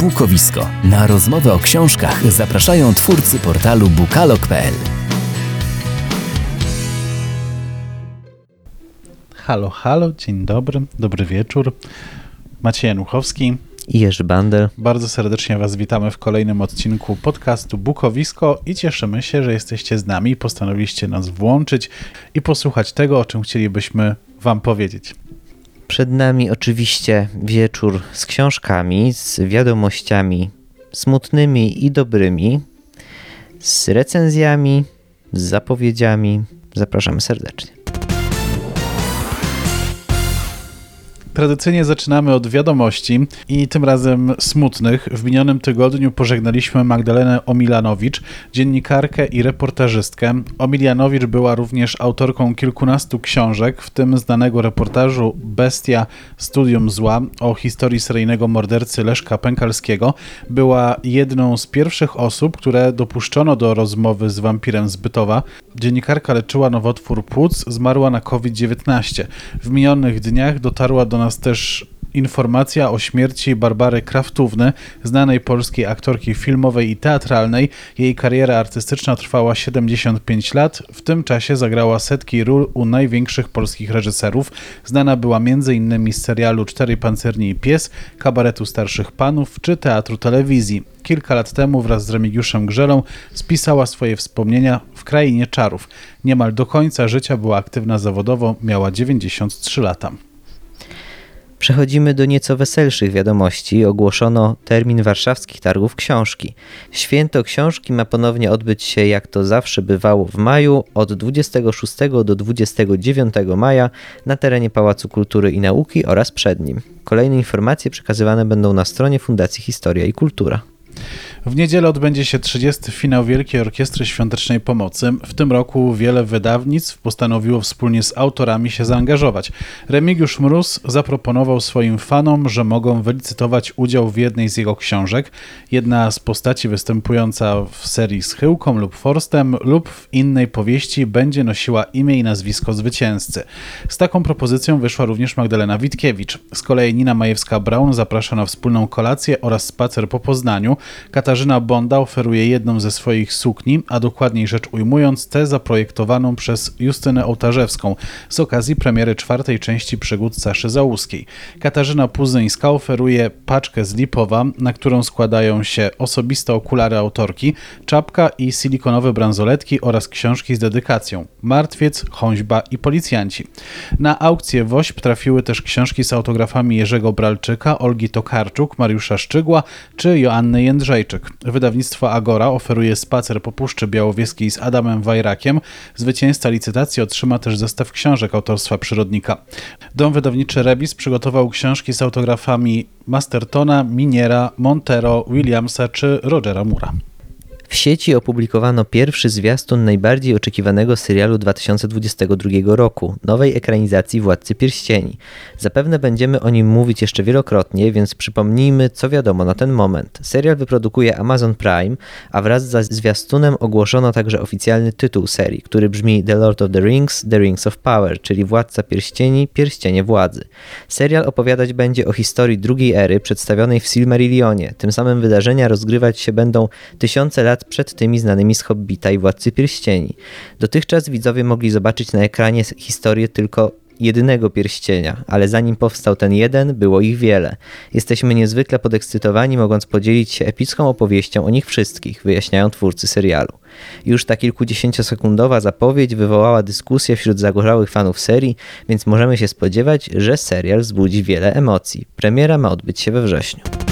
Bukowisko. Na rozmowę o książkach zapraszają twórcy portalu bukalog.pl. Halo, halo, dzień dobry, dobry wieczór. Maciej Januchowski. I Jerzy Bandel. Bardzo serdecznie Was witamy w kolejnym odcinku podcastu Bukowisko i cieszymy się, że jesteście z nami. Postanowiliście nas włączyć i posłuchać tego, o czym chcielibyśmy Wam powiedzieć. Przed nami oczywiście wieczór z książkami, z wiadomościami smutnymi i dobrymi, z recenzjami, z zapowiedziami. Zapraszamy serdecznie. Tradycyjnie zaczynamy od wiadomości i tym razem smutnych. W minionym tygodniu pożegnaliśmy Magdalenę Omilanowicz, dziennikarkę i reportażystkę. Omilianowicz była również autorką kilkunastu książek, w tym znanego reportażu Bestia Studium Zła o historii seryjnego mordercy Leszka Pękalskiego. Była jedną z pierwszych osób, które dopuszczono do rozmowy z wampirem z Bytowa. Dziennikarka leczyła nowotwór płuc, zmarła na COVID-19. W minionych dniach dotarła do nas nas też informacja o śmierci Barbary Kraftówny, znanej polskiej aktorki filmowej i teatralnej. Jej kariera artystyczna trwała 75 lat. W tym czasie zagrała setki ról u największych polskich reżyserów. Znana była m.in. z serialu Cztery Pancerni i Pies, kabaretu Starszych Panów czy teatru telewizji. Kilka lat temu wraz z Remigiuszem Grzelą spisała swoje wspomnienia w Krainie Czarów. Niemal do końca życia była aktywna zawodowo, miała 93 lata. Przechodzimy do nieco weselszych wiadomości. Ogłoszono termin warszawskich targów książki. Święto książki ma ponownie odbyć się, jak to zawsze bywało w maju, od 26 do 29 maja na terenie Pałacu Kultury i Nauki oraz przed nim. Kolejne informacje przekazywane będą na stronie Fundacji Historia i Kultura. W niedzielę odbędzie się 30. finał Wielkiej Orkiestry Świątecznej Pomocy. W tym roku wiele wydawnictw postanowiło wspólnie z autorami się zaangażować. Remigiusz Mróz zaproponował swoim fanom, że mogą wylicytować udział w jednej z jego książek. Jedna z postaci występująca w serii z Chyłką lub Forstem lub w innej powieści będzie nosiła imię i nazwisko zwycięzcy. Z taką propozycją wyszła również Magdalena Witkiewicz. Z kolei Nina Majewska-Braun zaprasza na wspólną kolację oraz spacer po Poznaniu. Katarzyna Bonda oferuje jedną ze swoich sukni, a dokładniej rzecz ujmując tę zaprojektowaną przez Justynę Ołtarzewską z okazji premiery czwartej części przygód Saszy Załuskiej. Katarzyna Puzyńska oferuje paczkę z Lipowa, na którą składają się osobiste okulary autorki, czapka i silikonowe bransoletki oraz książki z dedykacją Martwiec, Choćba i Policjanci. Na aukcję WOŚP trafiły też książki z autografami Jerzego Bralczyka, Olgi Tokarczuk, Mariusza Szczygła czy Joanny Jędrzejczyk. Wydawnictwo Agora oferuje spacer po Puszczy Białowieskiej z Adamem Wajrakiem. Zwycięzca licytacji otrzyma też zestaw książek autorstwa przyrodnika. Dom wydawniczy Rebis przygotował książki z autografami Mastertona, Miniera, Montero, Williamsa czy Rogera Mura. W sieci opublikowano pierwszy zwiastun najbardziej oczekiwanego serialu 2022 roku, nowej ekranizacji Władcy Pierścieni. Zapewne będziemy o nim mówić jeszcze wielokrotnie, więc przypomnijmy, co wiadomo na ten moment. Serial wyprodukuje Amazon Prime, a wraz ze zwiastunem ogłoszono także oficjalny tytuł serii, który brzmi The Lord of the Rings, The Rings of Power, czyli Władca Pierścieni, Pierścienie Władzy. Serial opowiadać będzie o historii drugiej ery przedstawionej w Silmarillionie. Tym samym wydarzenia rozgrywać się będą tysiące lat przed tymi znanymi z Hobbita i Władcy Pierścieni. Dotychczas widzowie mogli zobaczyć na ekranie historię tylko jedynego pierścienia, ale zanim powstał ten jeden, było ich wiele. Jesteśmy niezwykle podekscytowani, mogąc podzielić się epicką opowieścią o nich wszystkich, wyjaśniają twórcy serialu. Już ta kilkudziesięciosekundowa zapowiedź wywołała dyskusję wśród zagorzałych fanów serii, więc możemy się spodziewać, że serial wzbudzi wiele emocji. Premiera ma odbyć się we wrześniu.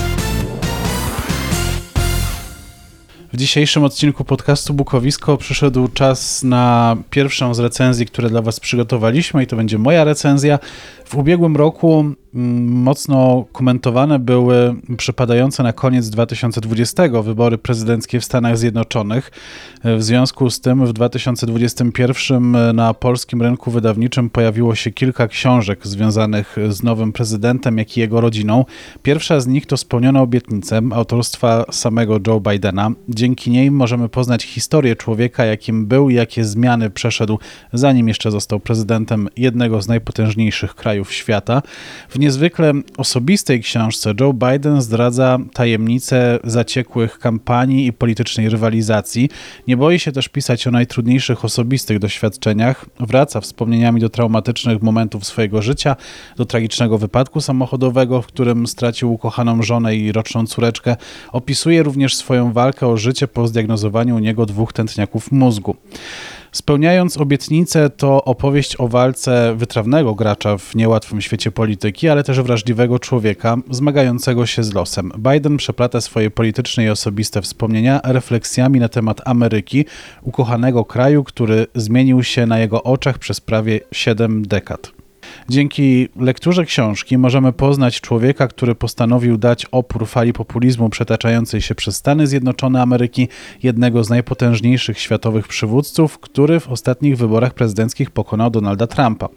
W dzisiejszym odcinku podcastu Bukowisko przyszedł czas na pierwszą z recenzji, które dla Was przygotowaliśmy i to będzie moja recenzja. W ubiegłym roku mm, mocno komentowane były przypadające na koniec 2020 wybory prezydenckie w Stanach Zjednoczonych. W związku z tym w 2021 na polskim rynku wydawniczym pojawiło się kilka książek związanych z nowym prezydentem, jak i jego rodziną. Pierwsza z nich to Spełniona obietnicę autorstwa samego Joe Bidena. Dzięki Dzięki niej możemy poznać historię człowieka, jakim był i jakie zmiany przeszedł, zanim jeszcze został prezydentem jednego z najpotężniejszych krajów świata. W niezwykle osobistej książce Joe Biden zdradza tajemnice zaciekłych kampanii i politycznej rywalizacji. Nie boi się też pisać o najtrudniejszych osobistych doświadczeniach. Wraca wspomnieniami do traumatycznych momentów swojego życia, do tragicznego wypadku samochodowego, w którym stracił ukochaną żonę i roczną córeczkę. Opisuje również swoją walkę o życie po zdiagnozowaniu u niego dwóch tętniaków mózgu. Spełniając obietnicę, to opowieść o walce wytrawnego gracza w niełatwym świecie polityki, ale też wrażliwego człowieka zmagającego się z losem. Biden przeplata swoje polityczne i osobiste wspomnienia refleksjami na temat Ameryki, ukochanego kraju, który zmienił się na jego oczach przez prawie 7 dekad. Dzięki lekturze książki możemy poznać człowieka, który postanowił dać opór fali populizmu przetaczającej się przez Stany Zjednoczone Ameryki, jednego z najpotężniejszych światowych przywódców, który w ostatnich wyborach prezydenckich pokonał Donalda Trumpa.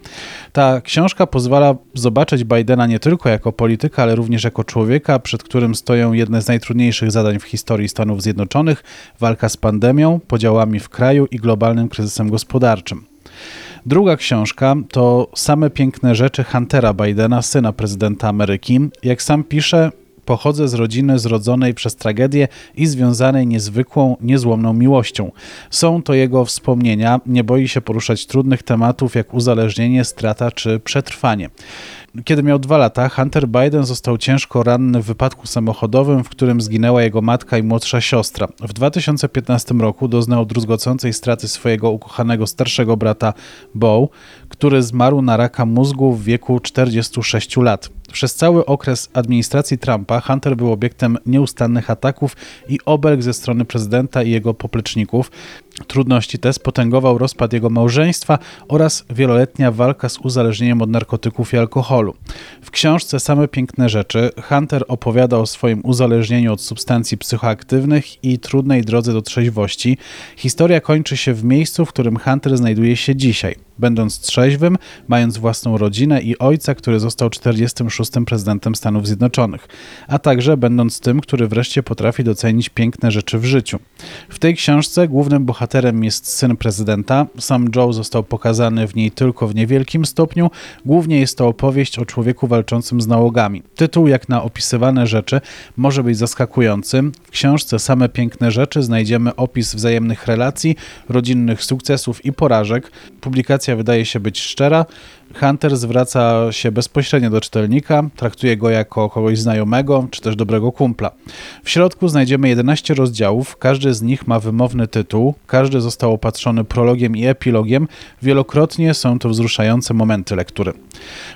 Ta książka pozwala zobaczyć Bidena nie tylko jako polityka, ale również jako człowieka, przed którym stoją jedne z najtrudniejszych zadań w historii Stanów Zjednoczonych walka z pandemią, podziałami w kraju i globalnym kryzysem gospodarczym. Druga książka to Same piękne rzeczy Huntera Bidena, syna prezydenta Ameryki. Jak sam pisze, pochodzę z rodziny zrodzonej przez tragedię i związanej niezwykłą, niezłomną miłością. Są to jego wspomnienia, nie boi się poruszać trudnych tematów jak uzależnienie, strata czy przetrwanie. Kiedy miał dwa lata, Hunter Biden został ciężko ranny w wypadku samochodowym, w którym zginęła jego matka i młodsza siostra. W 2015 roku doznał druzgocącej straty swojego ukochanego starszego brata Bo, który zmarł na raka mózgu w wieku 46 lat. Przez cały okres administracji Trumpa Hunter był obiektem nieustannych ataków i obelg ze strony prezydenta i jego popleczników. Trudności te spotęgował rozpad jego małżeństwa oraz wieloletnia walka z uzależnieniem od narkotyków i alkoholu. W książce Same piękne rzeczy Hunter opowiada o swoim uzależnieniu od substancji psychoaktywnych i trudnej drodze do trzeźwości. Historia kończy się w miejscu, w którym Hunter znajduje się dzisiaj, będąc trzeźwym, mając własną rodzinę i ojca, który został 46. prezydentem Stanów Zjednoczonych, a także będąc tym, który wreszcie potrafi docenić piękne rzeczy w życiu. W tej książce głównym bohaterem jest syn prezydenta. Sam Joe został pokazany w niej tylko w niewielkim stopniu. Głównie jest to opowieść o człowieku walczącym z nałogami. Tytuł, jak na opisywane rzeczy, może być zaskakujący. W książce Same piękne rzeczy znajdziemy opis wzajemnych relacji, rodzinnych sukcesów i porażek. Publikacja wydaje się być szczera, Hunter zwraca się bezpośrednio do czytelnika, traktuje go jako kogoś znajomego czy też dobrego kumpla. W środku znajdziemy 11 rozdziałów, każdy z nich ma wymowny tytuł, każdy został opatrzony prologiem i epilogiem, wielokrotnie są to wzruszające momenty lektury.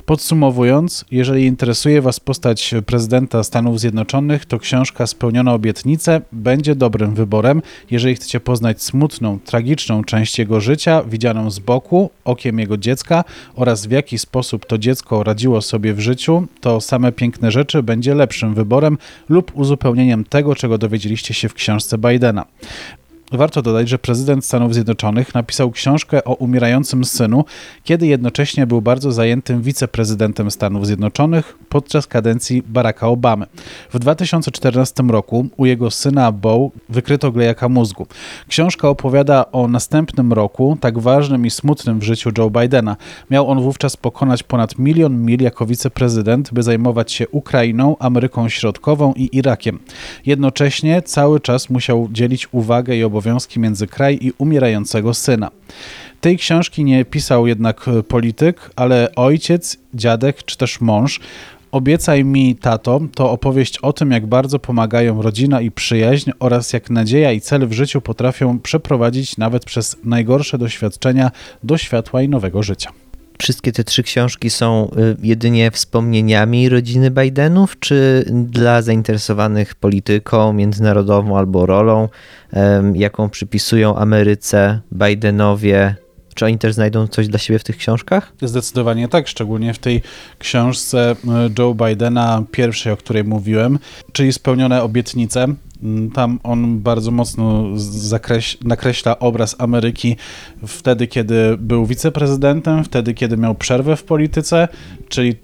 Podsumowując, jeżeli interesuje Was postać prezydenta Stanów Zjednoczonych, to książka Spełniona obietnice będzie dobrym wyborem, jeżeli chcecie poznać smutną, tragiczną część jego życia, widzianą z boku, okiem jego dziecka oraz w jaki sposób to dziecko radziło sobie w życiu, to same piękne rzeczy będzie lepszym wyborem lub uzupełnieniem tego, czego dowiedzieliście się w książce Bidena. Warto dodać, że prezydent Stanów Zjednoczonych napisał książkę o umierającym synu, kiedy jednocześnie był bardzo zajętym wiceprezydentem Stanów Zjednoczonych podczas kadencji Baracka Obamy. W 2014 roku u jego syna Bo wykryto glejaka mózgu. Książka opowiada o następnym roku, tak ważnym i smutnym w życiu Joe Bidena. Miał on wówczas pokonać ponad milion mil jako wiceprezydent, by zajmować się Ukrainą, Ameryką Środkową i Irakiem. Jednocześnie cały czas musiał dzielić uwagę i obowiązki między kraj i umierającego syna. Tej książki nie pisał jednak polityk, ale ojciec, dziadek czy też mąż. Obiecaj mi, tato, to opowieść o tym, jak bardzo pomagają rodzina i przyjaźń oraz jak nadzieja i cel w życiu potrafią przeprowadzić nawet przez najgorsze doświadczenia do światła i nowego życia. Wszystkie te trzy książki są y, jedynie wspomnieniami rodziny Bidenów, czy dla zainteresowanych polityką międzynarodową albo rolą, jaką przypisują Ameryce, Bidenowie, czy oni też znajdą coś dla siebie w tych książkach? Zdecydowanie tak, szczególnie w tej książce e, Joe Bidena, pierwszej, o której mówiłem, czyli Spełnione obietnice. Mm, tam on bardzo mocno zakreś, nakreśla obraz Ameryki wtedy, kiedy był wiceprezydentem, wtedy, kiedy miał przerwę w polityce, czyli y,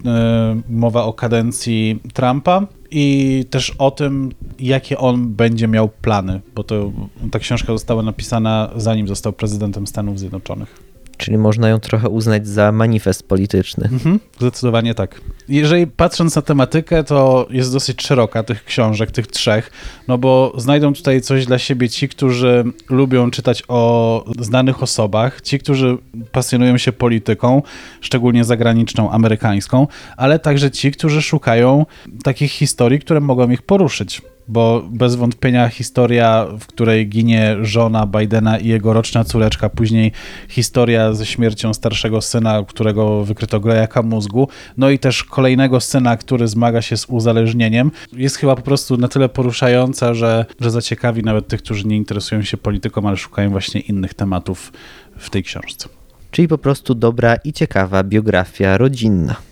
mowa o kadencji Trumpa i też o tym, jakie on będzie miał plany, bo to ta książka została napisana zanim został prezydentem Stanów Zjednoczonych. Czyli można ją trochę uznać za manifest polityczny. Mhm, zdecydowanie tak. Jeżeli patrząc na tematykę, to jest dosyć szeroka tych książek, tych trzech, no bo znajdą tutaj coś dla siebie ci, którzy lubią czytać o znanych osobach, ci, którzy pasjonują się polityką, szczególnie zagraniczną, amerykańską, ale także ci, którzy szukają takich historii, które mogą ich poruszyć bo bez wątpienia historia, w której ginie żona Bidena i jego roczna córeczka, później historia ze śmiercią starszego syna, którego wykryto grajaka mózgu, no i też kolejnego syna, który zmaga się z uzależnieniem, jest chyba po prostu na tyle poruszająca, że, że zaciekawi nawet tych, którzy nie interesują się polityką, ale szukają właśnie innych tematów w tej książce. Czyli po prostu dobra i ciekawa biografia rodzinna.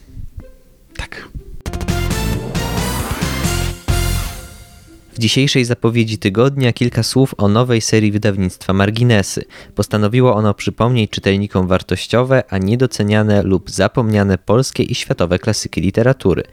W dzisiejszej zapowiedzi tygodnia kilka słów o nowej serii wydawnictwa Marginesy. Postanowiło ono przypomnieć czytelnikom wartościowe, a niedoceniane lub zapomniane polskie i światowe klasyki literatury.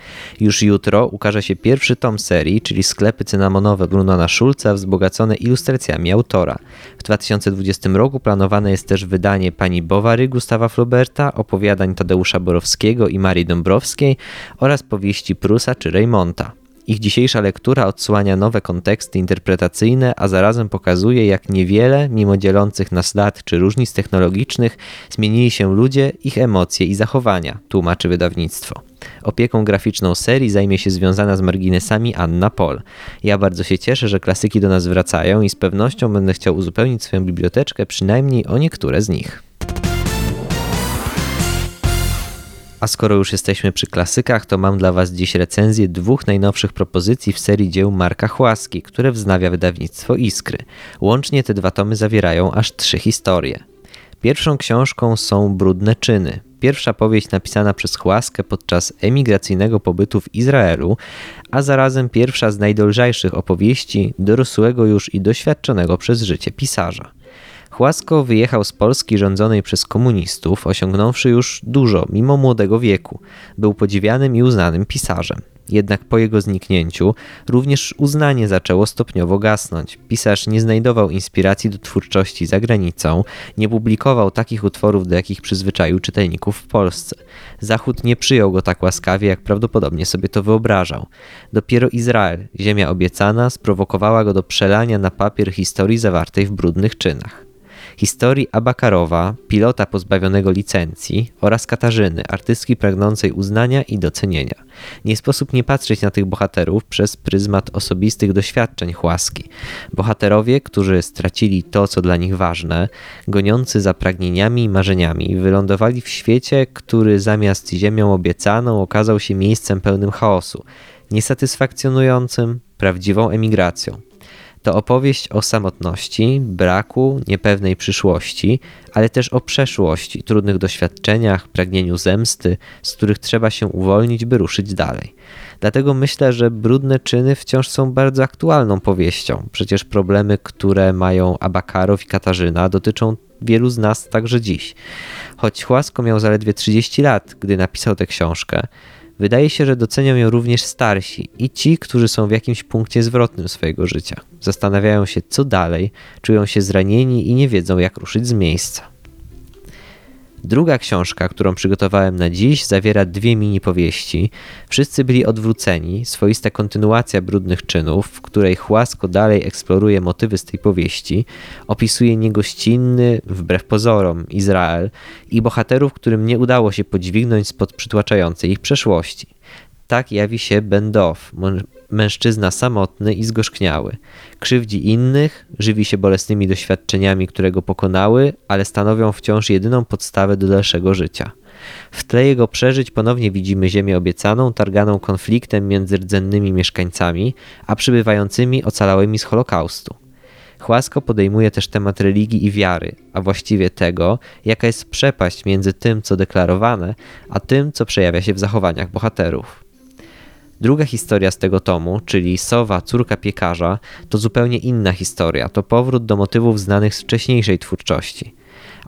Już jutro ukaże się pierwszy tom serii, czyli sklepy cynamonowe Brunona Schulza wzbogacone ilustracjami autora. W 2020 roku planowane jest też wydanie Pani Bowary Gustawa Flauberta, opowiadań Tadeusza Borowskiego i Marii Dąbrowskiej oraz powieści Prusa czy Reymonta. Ich dzisiejsza lektura odsłania nowe konteksty interpretacyjne, a zarazem pokazuje, jak niewiele, mimo dzielących nas lat czy różnic technologicznych, zmienili się ludzie, ich emocje i zachowania, tłumaczy wydawnictwo. Opieką graficzną serii zajmie się związana z marginesami Anna Pol. Ja bardzo się cieszę, że klasyki do nas wracają i z pewnością będę chciał uzupełnić swoją biblioteczkę przynajmniej o niektóre z nich. A skoro już jesteśmy przy klasykach, to mam dla Was dziś recenzję dwóch najnowszych propozycji w serii dzieł Marka Chłaski, które wznawia wydawnictwo Iskry. Łącznie te dwa tomy zawierają aż trzy historie. Pierwszą książką są Brudne czyny. Pierwsza powieść napisana przez Chłaskę podczas emigracyjnego pobytu w Izraelu, a zarazem pierwsza z najdolżajszych opowieści dorosłego już i doświadczonego przez życie pisarza. Chłasko wyjechał z Polski rządzonej przez komunistów, osiągnąwszy już dużo, mimo młodego wieku. Był podziwianym i uznanym pisarzem. Jednak po jego zniknięciu również uznanie zaczęło stopniowo gasnąć. Pisarz nie znajdował inspiracji do twórczości za granicą, nie publikował takich utworów, do jakich przyzwyczaił czytelników w Polsce. Zachód nie przyjął go tak łaskawie, jak prawdopodobnie sobie to wyobrażał. Dopiero Izrael, ziemia obiecana, sprowokowała go do przelania na papier historii zawartej w brudnych czynach historii Abakarowa, pilota pozbawionego licencji oraz Katarzyny, artystki pragnącej uznania i docenienia. Nie sposób nie patrzeć na tych bohaterów przez pryzmat osobistych doświadczeń chłaski. Bohaterowie, którzy stracili to, co dla nich ważne, goniący za pragnieniami i marzeniami, wylądowali w świecie, który zamiast ziemią obiecaną okazał się miejscem pełnym chaosu, niesatysfakcjonującym, prawdziwą emigracją. To opowieść o samotności, braku, niepewnej przyszłości, ale też o przeszłości, trudnych doświadczeniach, pragnieniu zemsty, z których trzeba się uwolnić, by ruszyć dalej. Dlatego myślę, że brudne czyny wciąż są bardzo aktualną powieścią. Przecież problemy, które mają Abakarow i Katarzyna, dotyczą wielu z nas także dziś. Choć Chłasko miał zaledwie 30 lat, gdy napisał tę książkę, Wydaje się, że docenią ją również starsi i ci, którzy są w jakimś punkcie zwrotnym swojego życia. Zastanawiają się, co dalej, czują się zranieni i nie wiedzą, jak ruszyć z miejsca. Druga książka, którą przygotowałem na dziś, zawiera dwie mini powieści. Wszyscy byli odwróceni, swoista kontynuacja brudnych czynów, w której Chłasko dalej eksploruje motywy z tej powieści, opisuje niegościnny, wbrew pozorom, Izrael i bohaterów, którym nie udało się podźwignąć spod przytłaczającej ich przeszłości. Tak jawi się Bendow, mężczyzna samotny i zgorzkniały. Krzywdzi innych, żywi się bolesnymi doświadczeniami, które go pokonały, ale stanowią wciąż jedyną podstawę do dalszego życia. W tle jego przeżyć ponownie widzimy ziemię obiecaną, targaną konfliktem między rdzennymi mieszkańcami, a przybywającymi ocalałymi z Holokaustu. Chłasko podejmuje też temat religii i wiary, a właściwie tego, jaka jest przepaść między tym, co deklarowane, a tym, co przejawia się w zachowaniach bohaterów. Druga historia z tego tomu, czyli Sowa, córka piekarza, to zupełnie inna historia. To powrót do motywów znanych z wcześniejszej twórczości.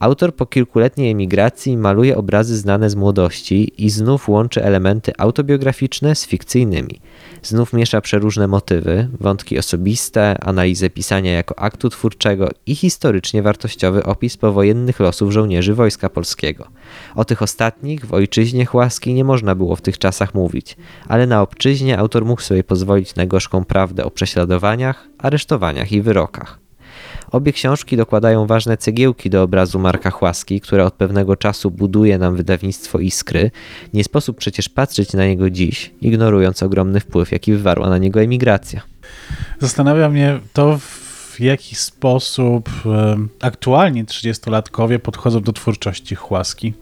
Autor po kilkuletniej emigracji maluje obrazy znane z młodości i znów łączy elementy autobiograficzne z fikcyjnymi. Znów miesza przeróżne motywy, wątki osobiste, analizę pisania jako aktu twórczego i historycznie wartościowy opis powojennych losów żołnierzy Wojska Polskiego. O tych ostatnich w ojczyźnie Chłaski nie można było w tych czasach mówić, ale na obczyźnie autor mógł sobie pozwolić na gorzką prawdę o prześladowaniach, aresztowaniach i wyrokach. Obie książki dokładają ważne cegiełki do obrazu Marka Chłaski, które od pewnego czasu buduje nam wydawnictwo Iskry. Nie sposób przecież patrzeć na niego dziś, ignorując ogromny wpływ, jaki wywarła na niego emigracja. Zastanawia mnie to, w jaki sposób e, aktualni 30-latkowie podchodzą do twórczości Chłaski.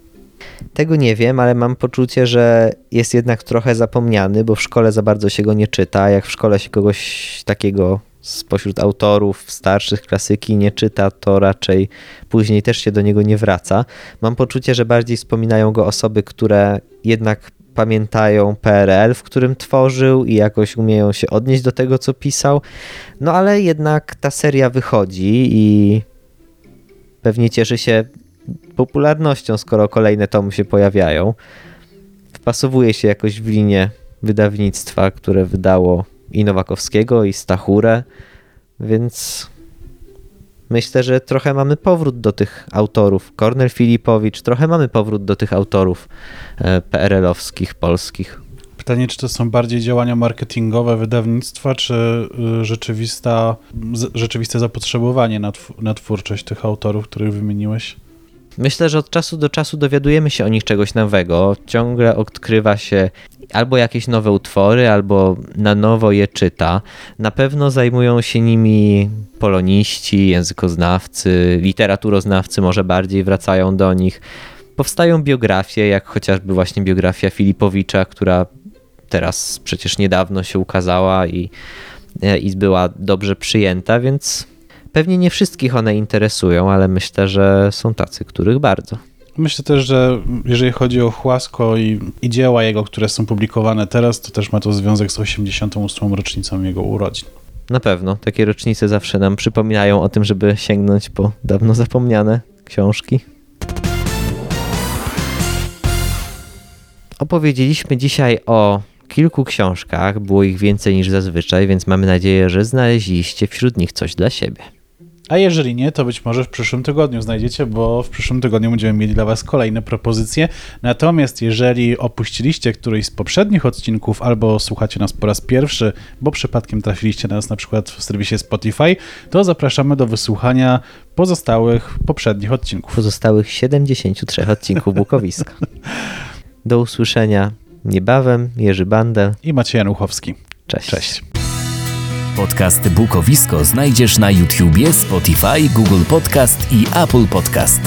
Tego nie wiem, ale mam poczucie, że jest jednak trochę zapomniany, bo w szkole za bardzo się go nie czyta. Jak w szkole się kogoś takiego spośród autorów starszych klasyki nie czyta, to raczej później też się do niego nie wraca. Mam poczucie, że bardziej wspominają go osoby, które jednak pamiętają PRL, w którym tworzył i jakoś umieją się odnieść do tego, co pisał. No ale jednak ta seria wychodzi i pewnie cieszy się popularnością, skoro kolejne tomy się pojawiają. Wpasowuje się jakoś w linię wydawnictwa, które wydało i Nowakowskiego, i Stachurę, więc myślę, że trochę mamy powrót do tych autorów. Kornel Filipowicz, trochę mamy powrót do tych autorów e, PRL-owskich, polskich. Pytanie, czy to są bardziej działania marketingowe wydawnictwa, czy y, rzeczywista, rzeczywiste zapotrzebowanie na twórczość tych autorów, których wymieniłeś? Myślę, że od czasu do czasu dowiadujemy się o nich czegoś nowego. Ciągle odkrywa się albo jakieś nowe utwory, albo na nowo je czyta. Na pewno zajmują się nimi poloniści, językoznawcy, literaturoznawcy może bardziej wracają do nich. Powstają biografie, jak chociażby właśnie biografia Filipowicza, która teraz przecież niedawno się ukazała i, i była dobrze przyjęta, więc Pewnie nie wszystkich one interesują, ale myślę, że są tacy, których bardzo. Myślę też, że jeżeli chodzi o Chłasko i, i, dzieła jego, które są publikowane teraz, to też ma to związek z 88. rocznicą jego urodzin. Na pewno. Takie rocznice zawsze nam przypominają o tym, żeby sięgnąć po dawno zapomniane książki. Opowiedzieliśmy dzisiaj o kilku książkach, było ich więcej niż zazwyczaj, więc mamy nadzieję, że znaleźliście wśród nich coś dla siebie. A jeżeli nie, to być może w przyszłym tygodniu znajdziecie, bo w przyszłym tygodniu będziemy mieli dla Was kolejne propozycje. Natomiast jeżeli opuściliście któryś z poprzednich odcinków albo słuchacie nas po raz pierwszy, bo przypadkiem trafiliście na nas na przykład w serwisie Spotify, to zapraszamy do wysłuchania pozostałych poprzednich odcinków. Pozostałych 73 odcinków Bukowiska. Do usłyszenia niebawem. Jerzy Bandel i Maciej Januchowski. Cześć. Cześć. Podcast Bukowisko znajdziesz na YouTubie, Spotify, Google Podcast i Apple Podcast.